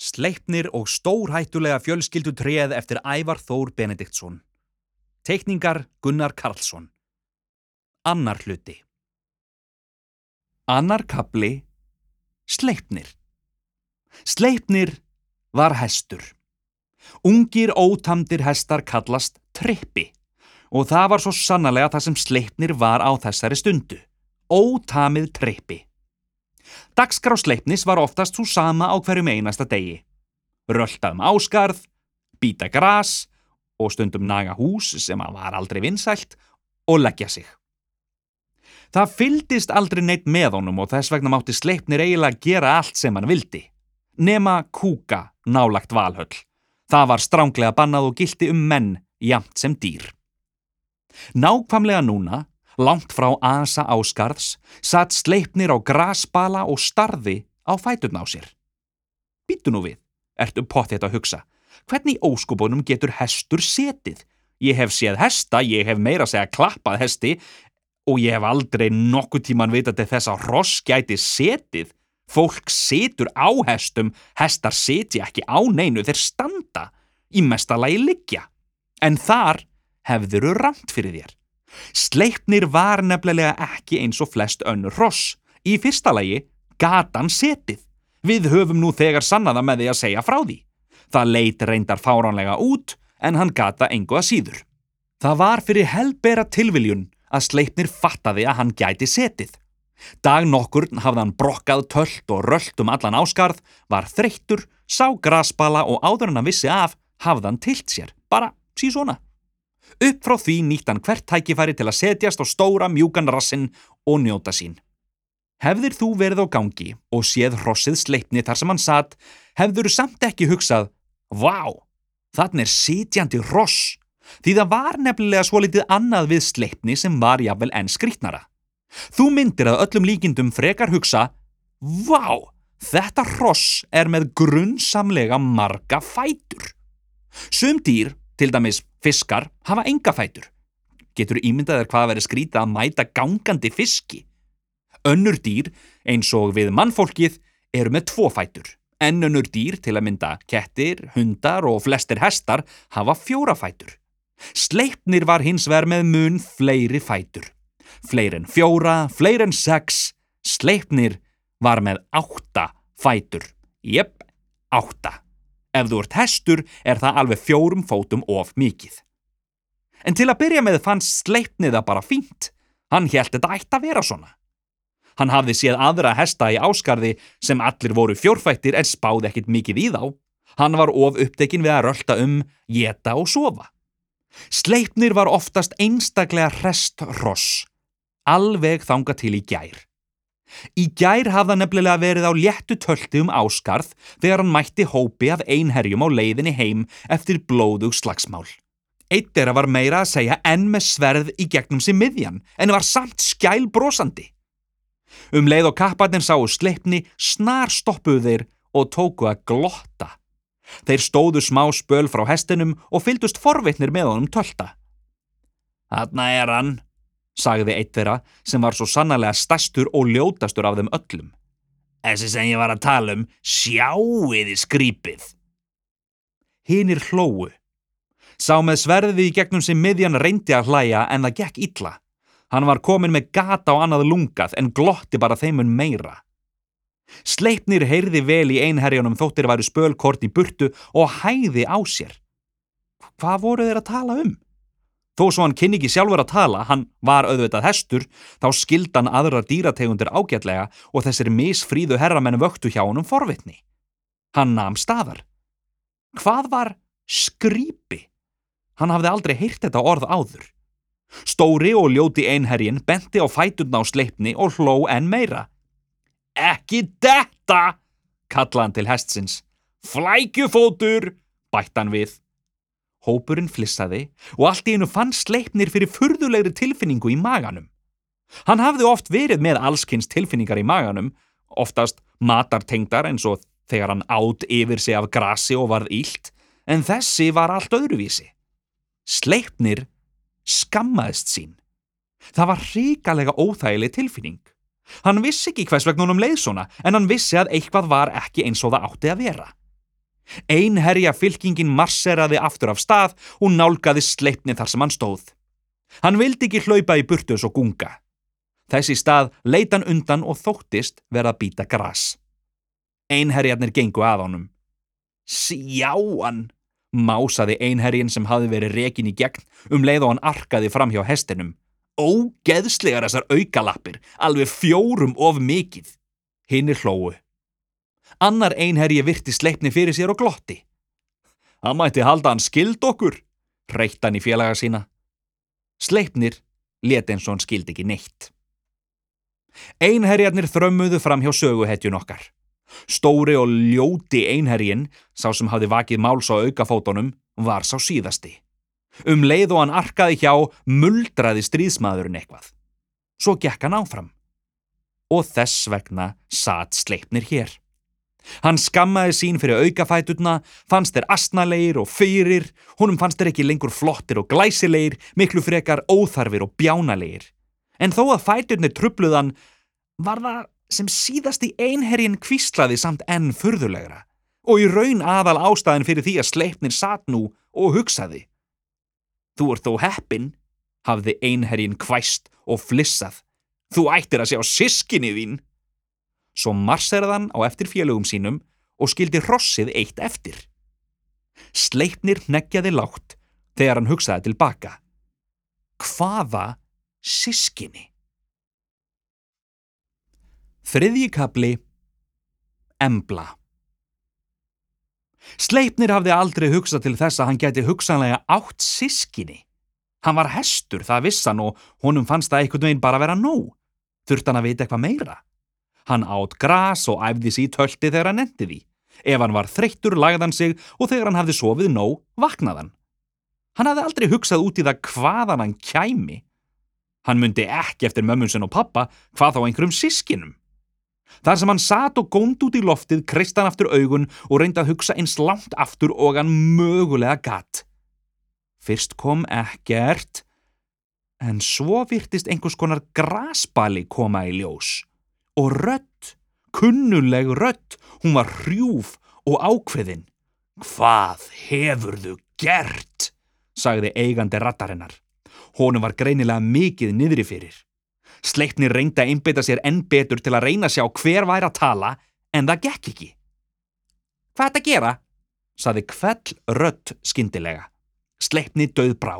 Sleipnir og stórhættulega fjölskyldu treð eftir Ævar Þór Benediktsson. Teikningar Gunnar Karlsson. Annar hluti. Annar kapli. Sleipnir. Sleipnir var hestur. Ungir ótamdir hestar kallast trippi og það var svo sannlega það sem Sleipnir var á þessari stundu. Ótamið trippi. Dagskrá Sleipnis var oftast svo sama á hverjum einasta degi. Rölda um áskarð, býta gras og stundum naga hús sem var aldrei vinsælt og leggja sig. Það fyldist aldrei neitt með honum og þess vegna mátti Sleipnir eiginlega gera allt sem hann vildi. Nema kúka nálagt valhöll. Það var stránglega bannað og gildi um menn, jamt sem dýr. Nákvamlega núna, langt frá Asa Áskarðs, satt sleipnir á grasbala og starði á fæturna á sér. Býtu nú við, ertu potið að hugsa. Hvernig óskupunum getur hestur setið? Ég hef séð hesta, ég hef meira að segja klappað hesti og ég hef aldrei nokkuð tíman vitað til þess að hross gæti setið. Fólk setur á hestum, hestar setja ekki á neinu, þeir standa, í mestalagi liggja. En þar hefðuru ramt fyrir þér. Sleipnir var nefnilega ekki eins og flest önnur hross. Í fyrsta lagi gatan setið. Við höfum nú þegar sannaða með því að segja frá því. Það leit reyndar fáránlega út en hann gata engu að síður. Það var fyrir helbera tilviljun að Sleipnir fattaði að hann gæti setið. Dag nokkur hafði hann brokkað töllt og röllt um allan áskarð, var þreyttur, sá grasbala og áður hann að vissi af hafði hann tilt sér, bara sí svona. Upp frá því nýtt hann hvert tækifæri til að setjast á stóra mjúkan rassinn og njóta sín. Hefðir þú verið á gangi og séð hrossið sleipni þar sem hann satt, hefður samt ekki hugsað, vá, þann er sitjandi hross, því það var nefnilega svo litið annað við sleipni sem var jáfnvel enn skrítnara. Þú myndir að öllum líkindum frekar hugsa, vá, þetta hross er með grunnsamlega marga fætur. Sum dýr, til dæmis fiskar, hafa enga fætur. Getur ímyndaðir hvað að vera skrýta að mæta gangandi fiski? Önnur dýr, eins og við mannfólkið, eru með tvo fætur. En önnur dýr, til að mynda kettir, hundar og flestir hestar, hafa fjóra fætur. Sleipnir var hins vegar með mun fleiri fætur. Fleir en fjóra, fleir en sex, sleipnir var með átta fætur. Jepp, átta. Ef þú ert hestur er það alveg fjórum fótum of mikið. En til að byrja með fannst sleipniða bara fínt. Hann held þetta ætti að vera svona. Hann hafði séð aðra hesta í áskarði sem allir voru fjórfættir en spáði ekkit mikið í þá. Hann var of upptekinn við að rölda um, geta og sofa. Sleipnir var oftast einstaklega rest ross. Alveg þanga til í gær. Í gær hafða nefnilega verið á léttu tölti um áskarð þegar hann mætti hópi af einherjum á leiðinni heim eftir blóðug slagsmál. Eitt er að var meira að segja enn með sverð í gegnum sér miðjan en var samt skæl brosandi. Um leið og kapparnir sáu sleipni snar stoppuðu þeir og tóku að glotta. Þeir stóðu smá spöl frá hestinum og fyldust forvitnir með honum tölta. Þarna er hann, sagði eitt þeirra sem var svo sannarlega stæstur og ljótastur af þeim öllum. Þessi sem ég var að tala um, sjáiði skrýpið. Hinnir hlóu. Sá með sverði í gegnum sem miðjan reyndi að hlæja en það gekk illa. Hann var komin með gata á annað lungað en glotti bara þeimun meira. Sleipnir heyrði vel í einherjónum þóttir væru spölkort í burtu og hæði á sér. Hvað voru þeir að tala um? Þó svo hann kynni ekki sjálfur að tala, hann var auðvitað hestur, þá skildan aðrar dýrategundir ágætlega og þessir misfríðu herramenn vöktu hjá honum forvitni. Hann nam staðar. Hvað var skrýpi? Hann hafði aldrei heyrt þetta orð áður. Stóri og ljóti einherjin benti á fætuna á sleipni og hló enn meira. Ekki detta, kallaði hann til hestsins. Flækjufótur, bætt hann við. Hópurinn flissaði og allt í einu fann sleipnir fyrir furðulegri tilfinningu í maganum. Hann hafði oft verið með allskynns tilfinningar í maganum, oftast matartengdar eins og þegar hann átt yfir sig af grasi og varð ílt, en þessi var allt öðruvísi. Sleipnir skammaðist sín. Það var ríkalega óþægileg tilfinning. Hann vissi ekki hvers vegna honum leið svona, en hann vissi að eitthvað var ekki eins og það átti að vera. Einherja fylkingin marseraði aftur af stað og nálgaði sleipni þar sem hann stóð. Hann vildi ekki hlaupa í burtus og gunga. Þessi stað leitan undan og þóttist verða að býta gras. Einherjarnir gengu að honum. Sjáan, másaði einherjin sem hafi verið rekin í gegn um leið og hann arkaði fram hjá hestinum. Ógeðslegar þessar aukalappir, alveg fjórum of mikið. Hinn er hlóu. Annar einherji virti sleipni fyrir sér og glotti. Hann mætti halda hann skild okkur, reytt hann í félaga sína. Sleipnir leti eins og hann skild ekki neitt. Einherjarnir þrömmuðu fram hjá söguhetjun okkar. Stóri og ljóti einherjin, sá sem hafði vakið máls á aukafótonum, var sá síðasti. Um leið og hann arkaði hjá muldraði stríðsmaðurinn eitthvað. Svo gekk hann áfram. Og þess vegna satt sleipnir hér. Hann skammaði sín fyrir aukafæturna, fannst þeir astnalegir og fyrir, honum fannst þeir ekki lengur flottir og glæsilegir, miklu frekar óþarfir og bjánalegir. En þó að fæturnir trubluðan var það sem síðast í einherjin kvíslaði samt enn furðulegra og í raun aðal ástæðin fyrir því að sleipnir satt nú og hugsaði. Þú ert þó heppin, hafði einherjin kvæst og flissað. Þú ættir að sjá sískinni þín. Svo marseraðan á eftir félögum sínum og skildi hrossið eitt eftir. Sleipnir neggjaði látt þegar hann hugsaði tilbaka. Hvaða sískinni? Þriðjikabli Embla Sleipnir hafði aldrei hugsað til þess að hann geti hugsanlega átt sískinni. Hann var hestur, það vissan og honum fannst það einhvern veginn bara vera nóg. Þurft hann að vita eitthvað meira? Hann átt gras og æfði sér í tölti þegar hann endi því. Ef hann var þreyttur lagðan sig og þegar hann hafði sofið nóg, vaknaðan. Hann hafði aldrei hugsað út í það hvaðan hann kæmi. Hann myndi ekki eftir mömmunsen og pappa hvað þá einhverjum sískinum. Þar sem hann satt og gónd út í loftið, krist hann aftur augun og reyndi að hugsa eins langt aftur og hann mögulega gatt. Fyrst kom ekkert, en svo virtist einhvers konar grasbali koma í ljós og rött, kunnuleg rött, hún var hrjúf og ákveðin. Hvað hefurðu gert? sagði eigandi rattarinnar. Hónu var greinilega mikið niðri fyrir. Sleipni reyndi að einbeita sér enn betur til að reyna að sjá hver væri að tala, en það gekk ekki. Hvað er þetta að gera? saði kvell rött skindilega. Sleipni döð brá.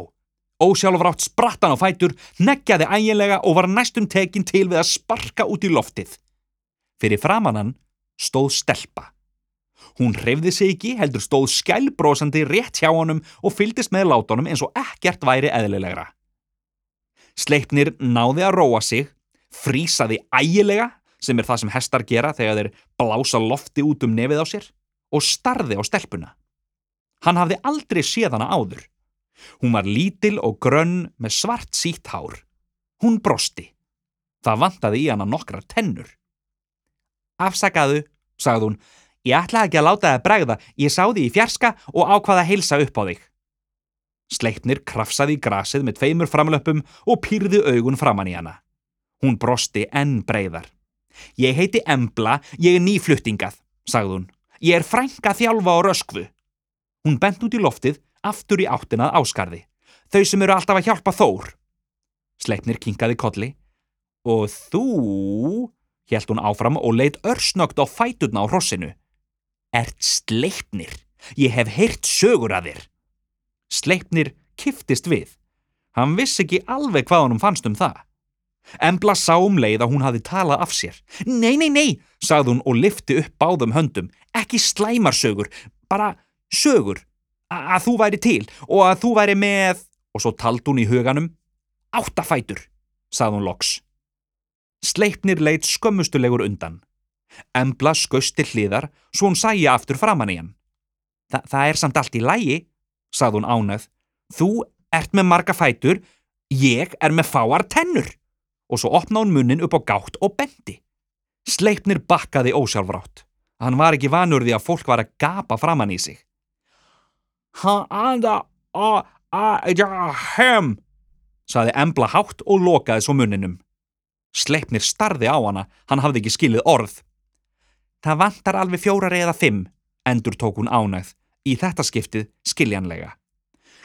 Ósjálfrátt sprattan á fætur, neggjaði ægilega og var næstum tekin til við að sparka út í loftið. Fyrir framannan stóð stelpa. Hún hreyfði sig ekki, heldur stóð skælbrósandi rétt hjá honum og fyldist með látunum eins og ekkert væri eðlilegra. Sleipnir náði að róa sig, frísaði ægilega, sem er það sem hestar gera þegar þeir blása lofti út um nefið á sér, og starði á stelpuna. Hann hafði aldrei séð hana áður. Hún var lítil og grönn með svart sítt hár. Hún brosti. Það vantaði í hana nokkrar tennur. Afsakaðu, sagði hún, ég ætlaði ekki að láta það bregða, ég sá því í fjarska og ákvaða að heilsa upp á þig. Sleipnir krafsaði í grasið með tveimur framlöpum og pýrði augun framann í hana. Hún brosti enn breyðar. Ég heiti Embla, ég er nýfluttingað, sagði hún. Ég er frænka þjálfa á röskvu. Hún bent út í loftið aftur í áttinað áskarði. Þau sem eru alltaf að hjálpa Þór. Sleipnir kinkaði kolli. Og þú, helt hún áfram og leitt örsnögt á fæturna á hrossinu. Ert Sleipnir? Ég hef heyrt sögur að þér. Sleipnir kiftist við. Hann vissi ekki alveg hvað hann fannst um það. Embla sá um leið að hún hafi talað af sér. Nei, nei, nei, sagði hún og lifti upp báðum höndum. Ekki slæmarsögur, bara sögur að þú væri til og að þú væri með, og svo tald hún í huganum, áttafætur, sað hún loks. Sleipnir leitt skömmustulegur undan. Embla skausti hliðar svo hún sæja aftur framann í hann. Þa, það er samt allt í lægi, sað hún ánöð. Þú ert með marga fætur, ég er með fáar tennur. Og svo opna hún munnin upp á gátt og bendi. Sleipnir bakkaði ósjálfrátt. Hann var ekki vanurði að fólk var að gapa framann í sig. Ha-anda a-a-ja-hem, saði Embla hátt og lokaði svo munninum. Sleipnir starði á hana, hann hafði ekki skilið orð. Það vantar alveg fjórar eða fimm, endur tók hún ánægð, í þetta skiptið skiljanlega.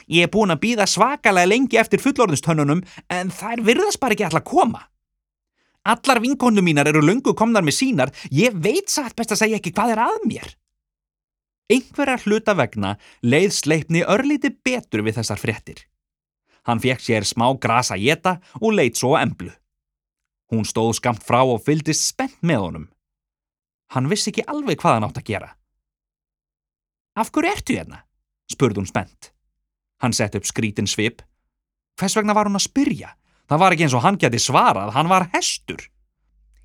Ég er búin að býða svakalega lengi eftir fullorðustönnunum en þær virðast bara ekki alltaf koma. Allar vinkonu mínar eru lungu komnar með sínar, ég veit satt best að segja ekki hvað er að mér. Einhverja hluta vegna leið sleipni örlíti betur við þessar fréttir. Hann fekk sér smá grasa jeta og leitt svo emblu. Hún stóð skamt frá og fyldist spennt með honum. Hann vissi ekki alveg hvað hann átt að gera. Af hverju ertu hérna? spurði hún spennt. Hann sett upp skrítin svip. Hvers vegna var hún að spyrja? Það var ekki eins og hann geti svarað, hann var hestur.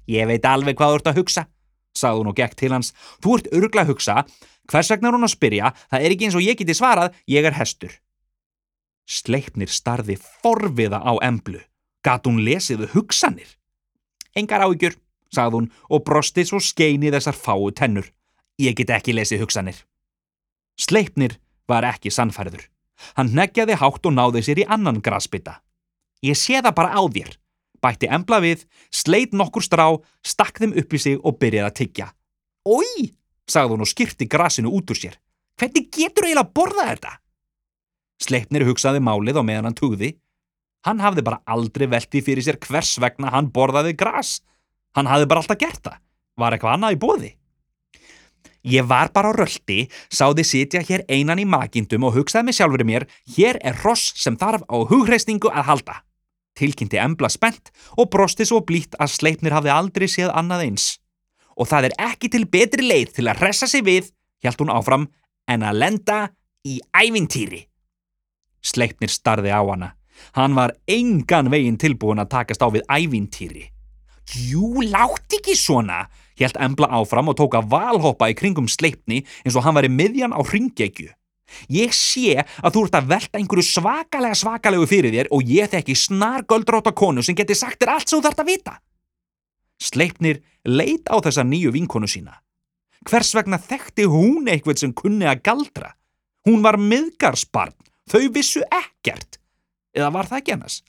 Ég veit alveg hvað þú ert að hugsa, sagði hún og gekk til hans. Þú ert örgla að hugsa, hvers vegna er hún að spyrja, það er ekki eins og ég geti svarað, ég er hestur. Sleipnir starði forviða á emblu. Gat hún lesiðu hugsanir? Engar áhyggjur, sagði hún og brosti svo skeini þessar fáu tennur. Ég get ekki lesið hugsanir. Sleipnir var ekki sannfærður. Hann neggjaði hátt og náði sér í annan grasbytta. Ég sé það bara á þér. Bætti embla við, sleit nokkur strá, stakk þeim upp í sig og byrjaði að tyggja. Ói, sagði hún og skyrti grasinu út úr sér. Hvernig getur eiginlega að borða þetta? Sleipnir hugsaði málið á meðan hann tugði. Hann hafði bara aldrei velti fyrir sér hvers vegna hann borðaði gras. Hann hafði bara alltaf gert það. Var eitthvað annað í bóði? Ég var bara á röldi, sáði sitja hér einan í magindum og hugsaði mig sjálfur mér, hér er ross sem þarf á hugreisningu að halda. Tilkynnti Embla spennt og brosti svo blít að Sleipnir hafði aldrei séð annað eins. Og það er ekki til betri leið til að ressa sig við, hjælt hún áfram, en að lenda í ævintýri. Sleipnir starði á hana. Hann var engan veginn tilbúin að takast á við ævintýri. Jú, látt ekki svona, hjælt Embla áfram og tók að valhoppa í kringum Sleipni eins og hann var í miðjan á hringegju. Ég sé að þú ert að velta einhverju svakalega svakalegu fyrir þér og ég þekki snar göldróta konu sem geti sagt þér allt sem þú þart að vita. Sleipnir leit á þessa nýju vinkonu sína. Hvers vegna þekkti hún eitthvað sem kunni að galdra? Hún var miðgarsbarn, þau vissu ekkert. Eða var það ekki hennast?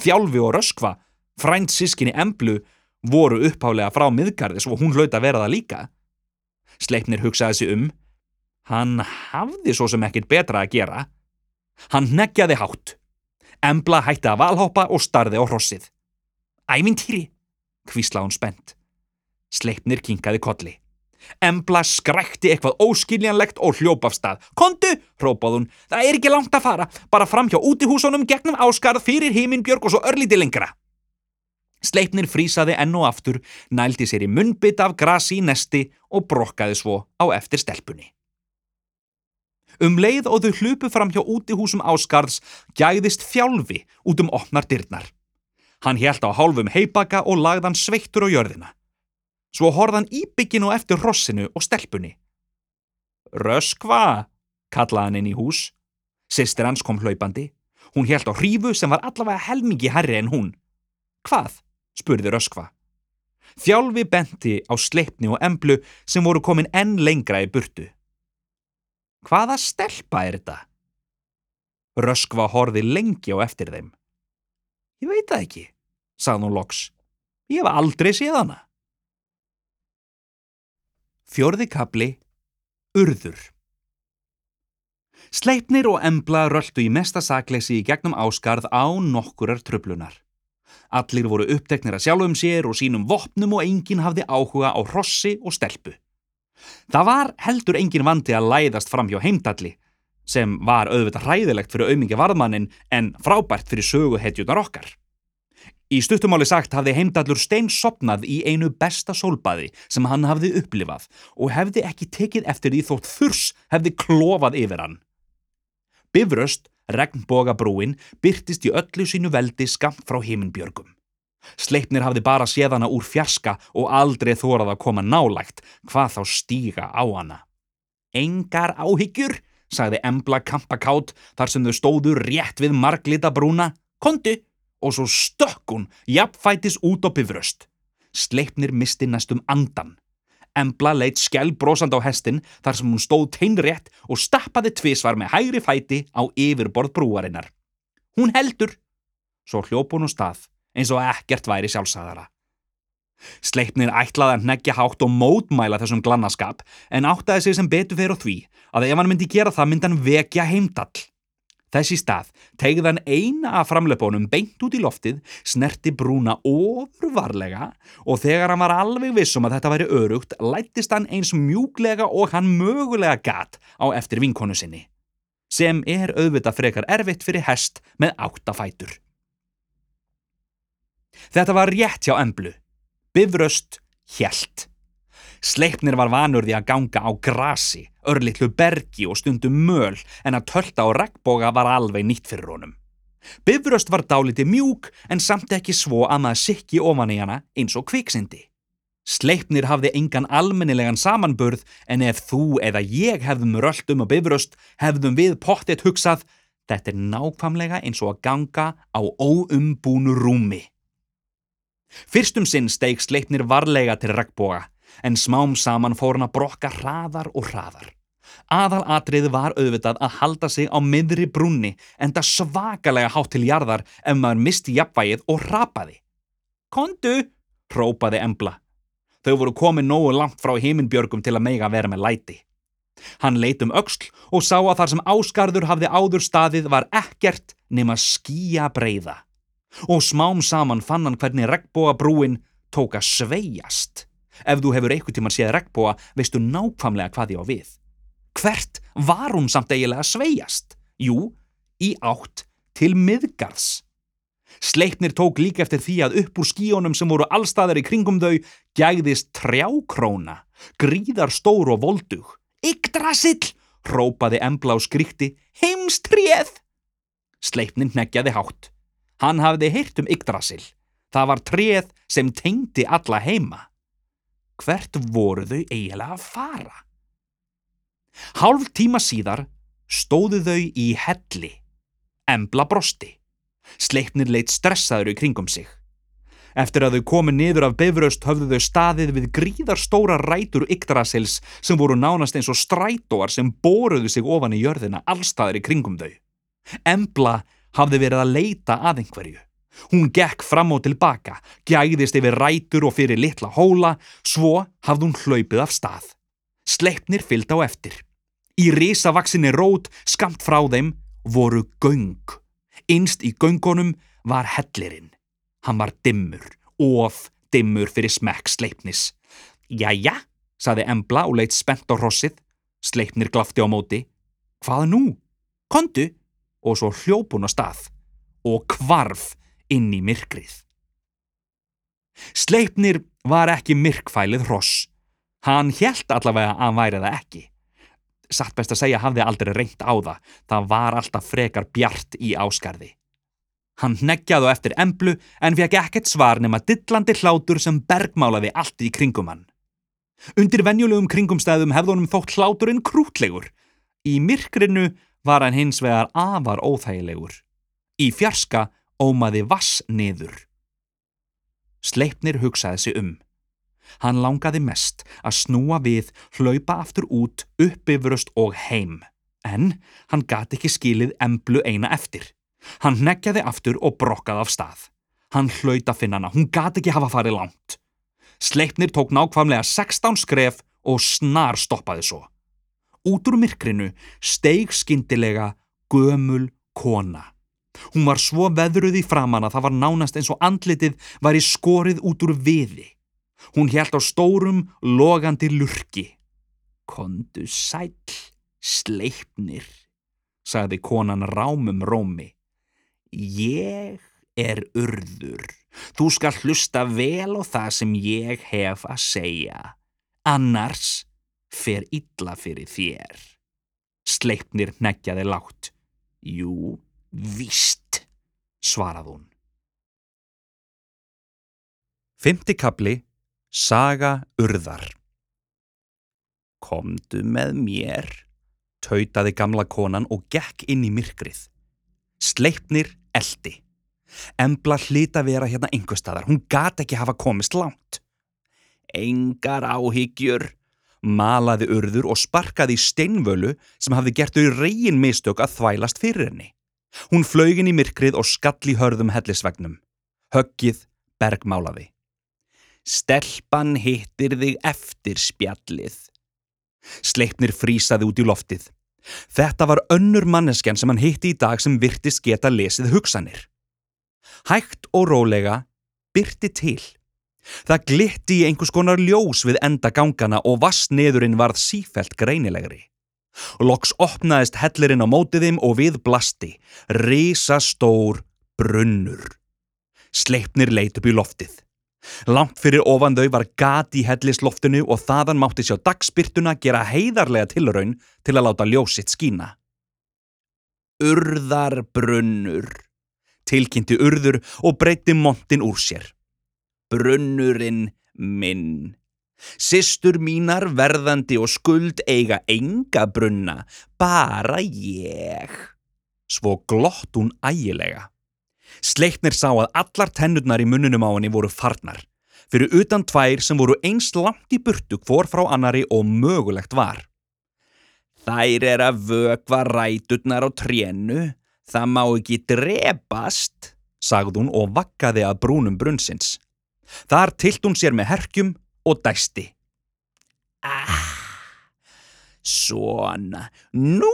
Þjálfi og Röskva, frænt sískinni Emblu, voru upphálega frá miðgarðis og hún hlaut að vera það líka. Sleipnir hugsaði sig um Hann hafði svo sem ekkit betra að gera. Hann neggjaði hátt. Embla hætti að valhoppa og starði á hrossið. Æmintýri, hvísla hún spennt. Sleipnir kinkaði kolli. Embla skrækti eitthvað óskiljanlegt og hljóp af stað. Kondu, hrópað hún, það er ekki langt að fara, bara fram hjá útihúsunum gegnum áskarð fyrir heiminbjörg og svo örlíti lengra. Sleipnir frísaði enn og aftur, nældi sér í munnbytt af grasi í nesti og brokkaði svo á eftir stelpunni. Um leið og þau hlupu fram hjá útihúsum áskarðs gæðist þjálfi út um opnar dyrnar. Hann helt á hálfum heibaka og lagðan sveittur á jörðina. Svo horðan íbygginu eftir rossinu og stelpunni. Röskva, kallaði hann inn í hús. Sistir hans kom hlaupandi. Hún helt á hrífu sem var allavega helmingi herri en hún. Hvað? spurði Röskva. Þjálfi benti á sleipni og emblu sem voru komin enn lengra í burtu. Hvaða stelpa er þetta? Röskva horfi lengi á eftir þeim. Ég veit það ekki, sagði hún loks. Ég hef aldrei séð hana. Fjörði kapli, urður. Sleipnir og embla röldu í mesta sakleysi í gegnum áskarð á nokkurar tröflunar. Allir voru uppteknir að sjálfum sér og sínum vopnum og enginn hafði áhuga á hrossi og stelpu. Það var heldur engin vandi að læðast fram hjá heimdalli, sem var auðvitað hræðilegt fyrir auðmingi varðmannin en frábært fyrir söguhetjunar okkar. Í stuttumáli sagt hafði heimdallur stein sopnað í einu besta sólbaði sem hann hafði upplifað og hefði ekki tekið eftir því þótt þurs hefði klofað yfir hann. Bifröst, regnbogabrúin, byrtist í öllu sínu veldi skamt frá heiminbjörgum. Sleipnir hafði bara séð hana úr fjarska og aldrei þórað að koma nálægt, hvað þá stíga á hana. Engar áhyggjur, sagði Embla kampakátt þar sem þau stóðu rétt við marglita brúna. Kondu! Og svo stökk hún, jafnfætis út á bifröst. Sleipnir misti næstum andan. Embla leitt skjálbrósand á hestin þar sem hún stóð teinrétt og stappaði tvísvar með hægri fæti á yfirborð brúarinnar. Hún heldur. Svo hljóp hún á stað eins og ekkert væri sjálfsagðara. Sleipnir ætlaði að neggja hátt og mótmæla þessum glannaskap en áttaði sig sem betur fyrir því að ef hann myndi gera það myndi hann vekja heimdall. Þessi stað tegði hann eina af framlöpunum beint út í loftið, snerti brúna ofurvarlega og þegar hann var alveg vissum að þetta væri örugt, lættist hann eins mjúglega og hann mögulega gat á eftir vinkonu sinni. Sem er auðvitað frekar erfitt fyrir hest með áttafætur. Þetta var rétt hjá emblu. Bifröst hjælt. Sleipnir var vanur því að ganga á grasi, örlittlu bergi og stundum möl en að tölta og regnboga var alveg nýtt fyrir honum. Bifröst var dáliti mjúk en samt ekki svo að maður sikki ofan í hana eins og kviksindi. Sleipnir hafði engan almennilegan samanburð en ef þú eða ég hefðum rölt um á bifröst hefðum við pottet hugsað þetta er nákvamlega eins og að ganga á óumbúnu rúmi. Fyrstum sinn steig Sleipnir varlega til regnboga en smám saman fór hann að brokka hraðar og hraðar. Aðal atriði var auðvitað að halda sig á miðri brunni en það svakalega hátt til jarðar ef maður misti jafnvægið og rapaði. Kondu, rópaði Embla. Þau voru komið nógu langt frá heiminbjörgum til að meiga vera með læti. Hann leit um auksl og sá að þar sem áskarður hafði áður staðið var ekkert nema skýja breyða. Og smám saman fann hann hvernig regnbóa brúin tók að sveiast. Ef þú hefur einhvern tíman séð regnbúa veistu nákvæmlega hvað ég á við. Hvert var hún samt eigilega að sveiast? Jú, í átt til miðgarðs. Sleipnir tók líka eftir því að upp úr skíónum sem voru allstaðar í kringum þau gæðist trjákróna, gríðar stór og voldug. Yggdrasill, rópaði Embla á skrikti, heimstríð! Sleipnin neggjaði hátt. Hann hafði heyrt um Yggdrasill. Það var tríð sem tengdi alla heima hvert voru þau eiginlega að fara? Hálf tíma síðar stóðu þau í helli. Embla brosti. Sleipnir leitt stressaður í kringum sig. Eftir að þau komi niður af bifröst höfðu þau staðið við gríðarstóra rætur Yggdrasils sem voru nánast eins og strætóar sem boruðu sig ofan í jörðina allstaðir í kringum þau. Embla hafði verið að leita að einhverju. Hún gekk fram og tilbaka, gæðist yfir rætur og fyrir litla hóla, svo hafði hún hlaupið af stað. Sleipnir fyllt á eftir. Í risavaksinni rót, skamt frá þeim, voru göng. Innst í göngunum var hellirinn. Hann var dimmur, of dimmur fyrir smekk Sleipnis. Jæja, saði Embla og leitt spennt á hrossið. Sleipnir glafti á móti. Hvað nú? Kondu? Og svo hljópun á stað. Og kvarf inn í myrkrið. Sleipnir var ekki myrkfælið hross. Hann helt allavega að hann væri það ekki. Satt best að segja hafði aldrei reynt á það. Það var alltaf frekar bjart í áskarði. Hann neggjaði eftir emblu en fekk ekkert svar nema dillandi hlátur sem bergmálaði allt í kringum hann. Undir venjulegum kringumstæðum hefði honum þótt hláturinn krútlegur. Í myrkrinu var hann hins vegar afar óþægilegur. Í fjarska ómaði vass niður. Sleipnir hugsaði sig um. Hann langaði mest að snúa við, hlaupa aftur út, uppifröst og heim. En hann gati ekki skilið emblu eina eftir. Hann neggjaði aftur og brokkaði af stað. Hann hlauta finnana, hún gati ekki hafa farið langt. Sleipnir tók nákvæmlega 16 skref og snar stoppaði svo. Út úr myrkrinu steig skindilega gömul kona. Hún var svo veðruð í framann að það var nánast eins og andlitið var í skorið út úr viði. Hún held á stórum, logandi lurki. Kondu sæl, sleipnir, sagði konan rámum rómi. Ég er urður. Þú skal hlusta vel á það sem ég hef að segja. Annars fer illa fyrir þér. Sleipnir neggjaði látt. Jú, Víst, svarað hún. Fymti kapli, Saga urðar. Komdu með mér, tautaði gamla konan og gekk inn í myrkrið. Sleipnir eldi. Embla hlita vera hérna einhverstaðar, hún gati ekki hafa komist langt. Engar áhyggjur, malaði urður og sparkaði í steinvölu sem hafði gert þau reygin mistök að þvælast fyrir henni. Hún flaugin í myrkrið og skall í hörðum hellisvegnum. Höggið bergmálaði. Stelpan hittir þig eftir spjallið. Sleipnir frísaði út í loftið. Þetta var önnur manneskjan sem hann hitti í dag sem virtist geta lesið hugsanir. Hægt og rólega byrti til. Það glitti í einhvers konar ljós við enda gangana og vassniðurinn varð sífelt greinilegri. Loks opnaðist hellirinn á mótiðim og við blasti, risastór brunnur. Sleipnir leit upp í loftið. Langt fyrir ofan þau var gat í hellisloftinu og þaðan mátti sjá dagspyrtuna gera heiðarlega tilraun til að láta ljósitt skína. Urðarbrunnur, tilkynnti urður og breytti montin úr sér. Brunnurinn minn. Sistur mínar verðandi og skuld eiga enga brunna, bara ég. Svo glott hún ægilega. Sleipnir sá að allar tennurnar í munnunum á henni voru farnar, fyrir utan tvær sem voru eins langt í burtu hvor frá annari og mögulegt var. Þær er að vögva ræturnar á trénu, það má ekki drepast, sagði hún og vakkaði að brúnum brunnsins. Þar tilt hún sér með herkjum og dæsti. Ah, svona, nú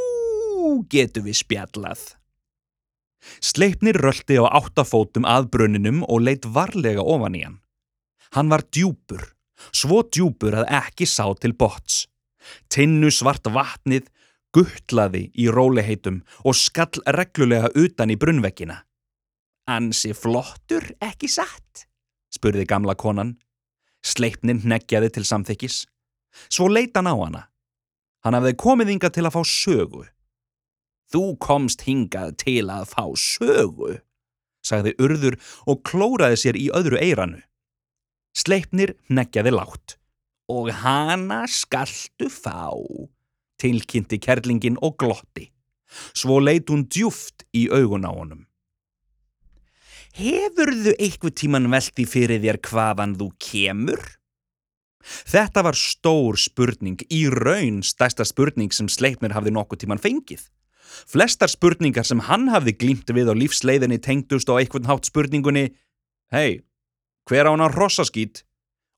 getur við spjallað. Sleipnir röldi á áttafótum að brunninum og leitt varlega ofan í hann. Hann var djúpur, svo djúpur að ekki sá til bots. Tinnu svart vatnið guttlaði í róliheitum og skall reglulega utan í brunnvekkina. Ansi flottur, ekki satt? Spurði gamla konan. Sleipnin neggjaði til samþykkis. Svo leita hann á hana. Hann hafði komið ynga til að fá sögu. Þú komst hingað til að fá sögu, sagði urður og klóraði sér í öðru eiranu. Sleipnir neggjaði látt. Og hana skaltu fá, tilkynnti kerlingin og glotti. Svo leit hún djúft í augun á honum. Hefurðu eitthvað tíman veldi fyrir þér hvaðan þú kemur? Þetta var stór spurning, í raun stærsta spurning sem Sleipnir hafði nokkuð tíman fengið. Flestar spurningar sem hann hafði glýmt við á lífsleiðinni tengdust á eitthvað hátt spurningunni Hei, hver á hann á rossaskýt?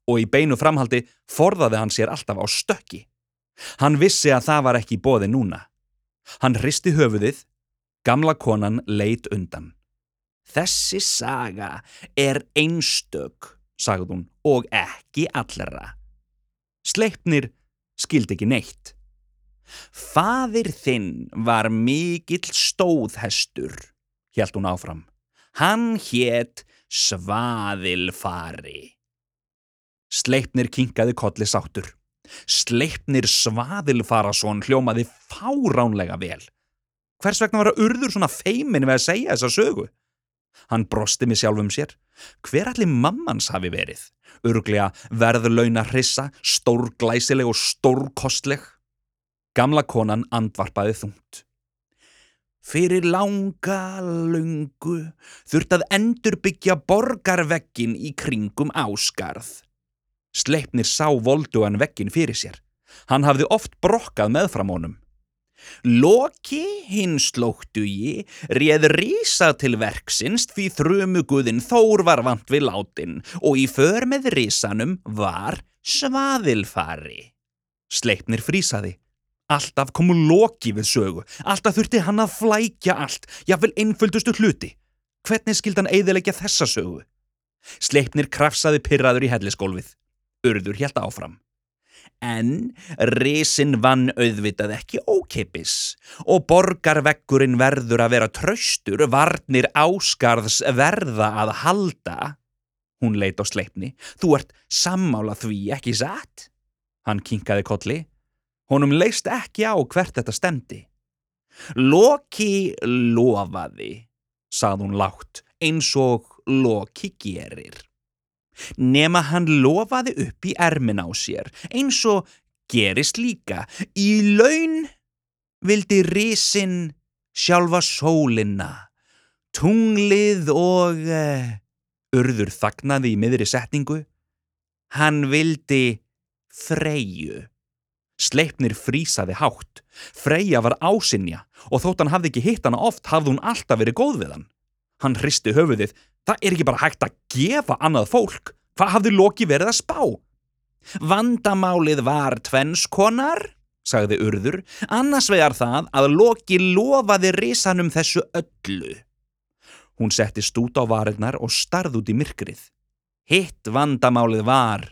Og í beinu framhaldi forðaði hann sér alltaf á stökki. Hann vissi að það var ekki bóði núna. Hann hristi höfuðið, gamla konan leit undan. Þessi saga er einstök, sagði hún, og ekki allra. Sleipnir skildi ekki neitt. Fadir þinn var mikill stóðhestur, hjælt hún áfram. Hann hétt Svaðilfari. Sleipnir kinkaði kolli sáttur. Sleipnir Svaðilfarason hljómaði fáránlega vel. Hvers vegna var að urður svona feimin við að segja þessa sögu? Hann brosti með sjálfum sér. Hver allir mammans hafi verið? Örglega verðlauna hrissa, stórglæsileg og stórkostleg. Gamla konan andvarpaði þungt. Fyrir langa lungu þurft að endurbyggja borgarvekkin í kringum áskarð. Sleipnir sá volduan vekkin fyrir sér. Hann hafði oft brokkað meðfram honum. Loki hins slóttugi réð rísa til verksins því þrumuguðin Þór var vant við látin og í för með rísanum var svaðilfari. Sleipnir frísaði. Alltaf komu Loki við sögu, alltaf þurfti hann að flækja allt, jáfnvel einföldustu hluti. Hvernig skild hann eiðilegja þessa sögu? Sleipnir krafsaði pyrraður í hellisgólfið. Urður hjælt áfram. En risin vann auðvitað ekki ókeipis og borgarvekkurinn verður að vera tröstur, varnir áskarðs verða að halda. Hún leit á sleipni. Þú ert sammála því ekki satt? Hann kinkaði kolli. Honum leist ekki á hvert þetta stemdi. Loki lofaði, sað hún látt, eins og Loki gerir. Nema hann lofaði upp í ermin á sér, eins og gerist líka. Í laun vildi risin sjálfa sólina, tunglið og... Uh, urður þagnaði í miðri setningu. Hann vildi freyju. Sleipnir frísaði hátt. Freyja var ásinja og þótt hann hafði ekki hitt hana oft hafði hún alltaf verið góð við hann. Hann hristi höfuðið. Það er ekki bara hægt að gefa annað fólk. Hvað hafði Loki verið að spá? Vandamálið var tvennskonar, sagði urður, annars vegar það að Loki lofaði risanum þessu öllu. Hún settist út á varirnar og starð út í myrkrið. Hitt vandamálið var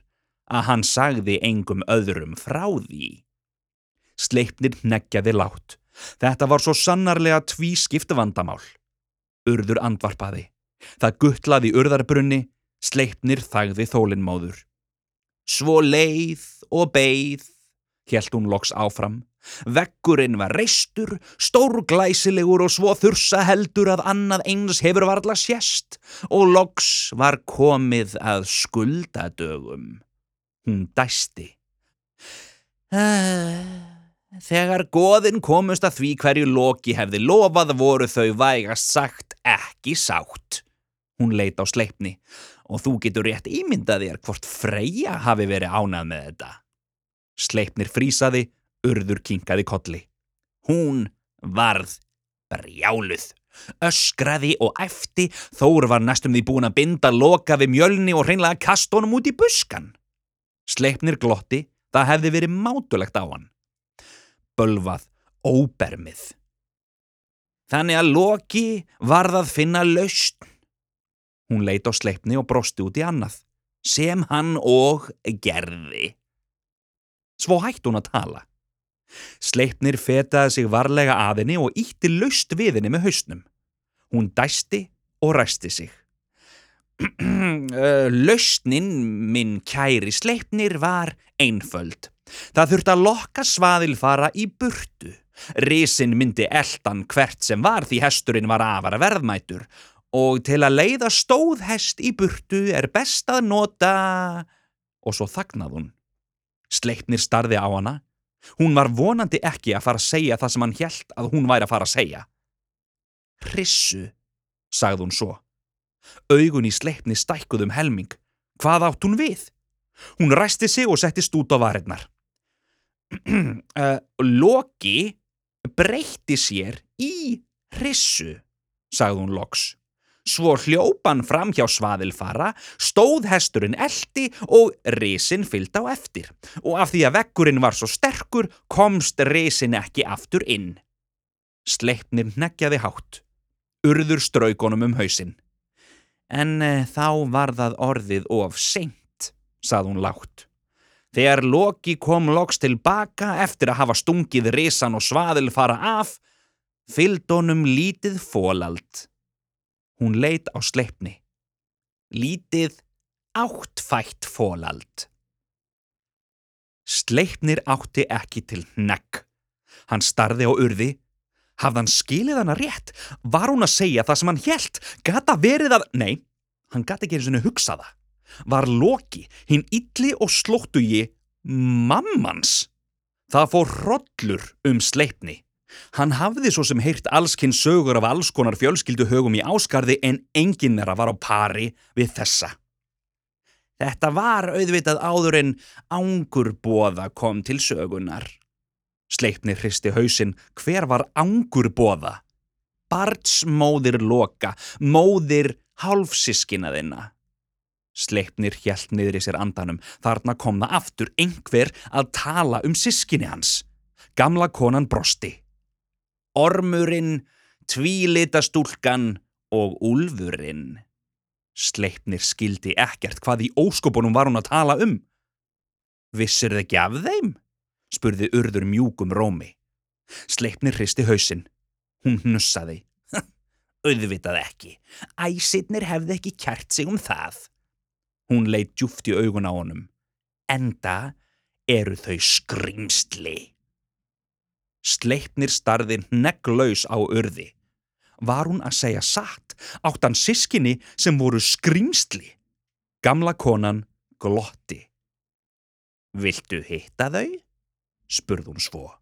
að hann sagði engum öðrum frá því. Sleipnir neggjaði látt. Þetta var svo sannarlega tví skipta vandamál. Urður andvarpaði. Það guttlaði urðarbrunni, sleipnir þagði þólinnmóður. Svo leið og beið, helt hún loks áfram. Vekkurinn var reistur, stórglæsilegur og svo þursa heldur að annað eins hefur varla sérst og loks var komið að skuldadögum. Hún dæsti. Þegar goðin komust að því hverju Loki hefði lofað voru þau vægast sagt ekki sátt. Hún leit á sleipni og þú getur rétt ímyndað þér hvort Freyja hafi verið ánað með þetta. Sleipnir frísaði, urður kinkaði kolli. Hún varð brjáluð. Öskraði og efti, Þór var næstum því búin að binda loka við mjölni og hreinlega kast honum út í buskan. Sleipnir glotti, það hefði verið mátulegt á hann. Bölvað óbermið. Þannig að Loki varð að finna lausn. Hún leit á sleipni og brosti út í annað, sem hann og gerði. Svo hætti hún að tala. Sleipnir fetaði sig varlega að henni og ítti laust við henni með hausnum. Hún dæsti og ræsti sig. Lausnin minn kæri sleipnir var einföld. Það þurfti að lokka svaðilfara í burtu. Risin myndi eldan hvert sem var því hesturinn var afara verðmætur og til að leiða stóð hest í burtu er best að nota... Og svo þagnað hún. Sleipnir starði á hana. Hún var vonandi ekki að fara að segja það sem hann hjælt að hún væri að fara að segja. Hrissu, sagði hún svo. Augun í sleipni stækkuðum helming. Hvað átt hún við? Hún ræsti sig og settist út á varirnar. uh, Loki breytti sér í hrissu, sagði hún loks. Svo hljópan fram hjá svaðilfara, stóð hesturinn eldi og risin fyllt á eftir. Og af því að vekkurinn var svo sterkur, komst risin ekki aftur inn. Sleipnir neggjaði hátt. Urður straukonum um hausin. En e, þá var það orðið of seint, sað hún látt. Þegar Loki kom loks tilbaka eftir að hafa stungið risan og svaðilfara af, fyllt honum lítið fólald. Hún leit á sleipni. Lítið áttfætt fólald. Sleipnir átti ekki til negg. Hann starði á urði. Hafði hann skilið hana rétt? Var hún að segja það sem hann helt? Gata verið að... Nei, hann gata ekki eins og hugsaða. Var Loki, hinn illi og slóttugi, mammans? Það fór hrodlur um sleipni. Hann hafði svo sem heyrt allskinn sögur af alls konar fjölskyldu högum í áskarði en enginn að vara á pari við þessa. Þetta var auðvitað áður en ángurbóða kom til sögunar. Sleipni hristi hausinn, hver var ángurbóða? Bartsmóðir loka, móðir hálfsískinaðina. Sleipnir hjælt niður í sér andanum, þarna kom það aftur einhver að tala um sískinni hans. Gamla konan brosti. Ormurinn, tvílitastúlkan og úlfurinn. Sleipnir skildi ekkert hvað í óskopunum var hún að tala um. Vissir þið ekki af þeim? spurði urður mjúkum rómi. Sleipnir hristi hausinn. Hún hnussaði. Auðvitað ekki. Æsitnir hefði ekki kjært sig um það. Hún leitt djúft í augun á honum. Enda eru þau skrimstli. Sleipnir starði negglaus á urði. Var hún að segja satt? Átt hann sískinni sem voru skrýmsli? Gamla konan glotti. Viltu hitta þau? spurð hún svo.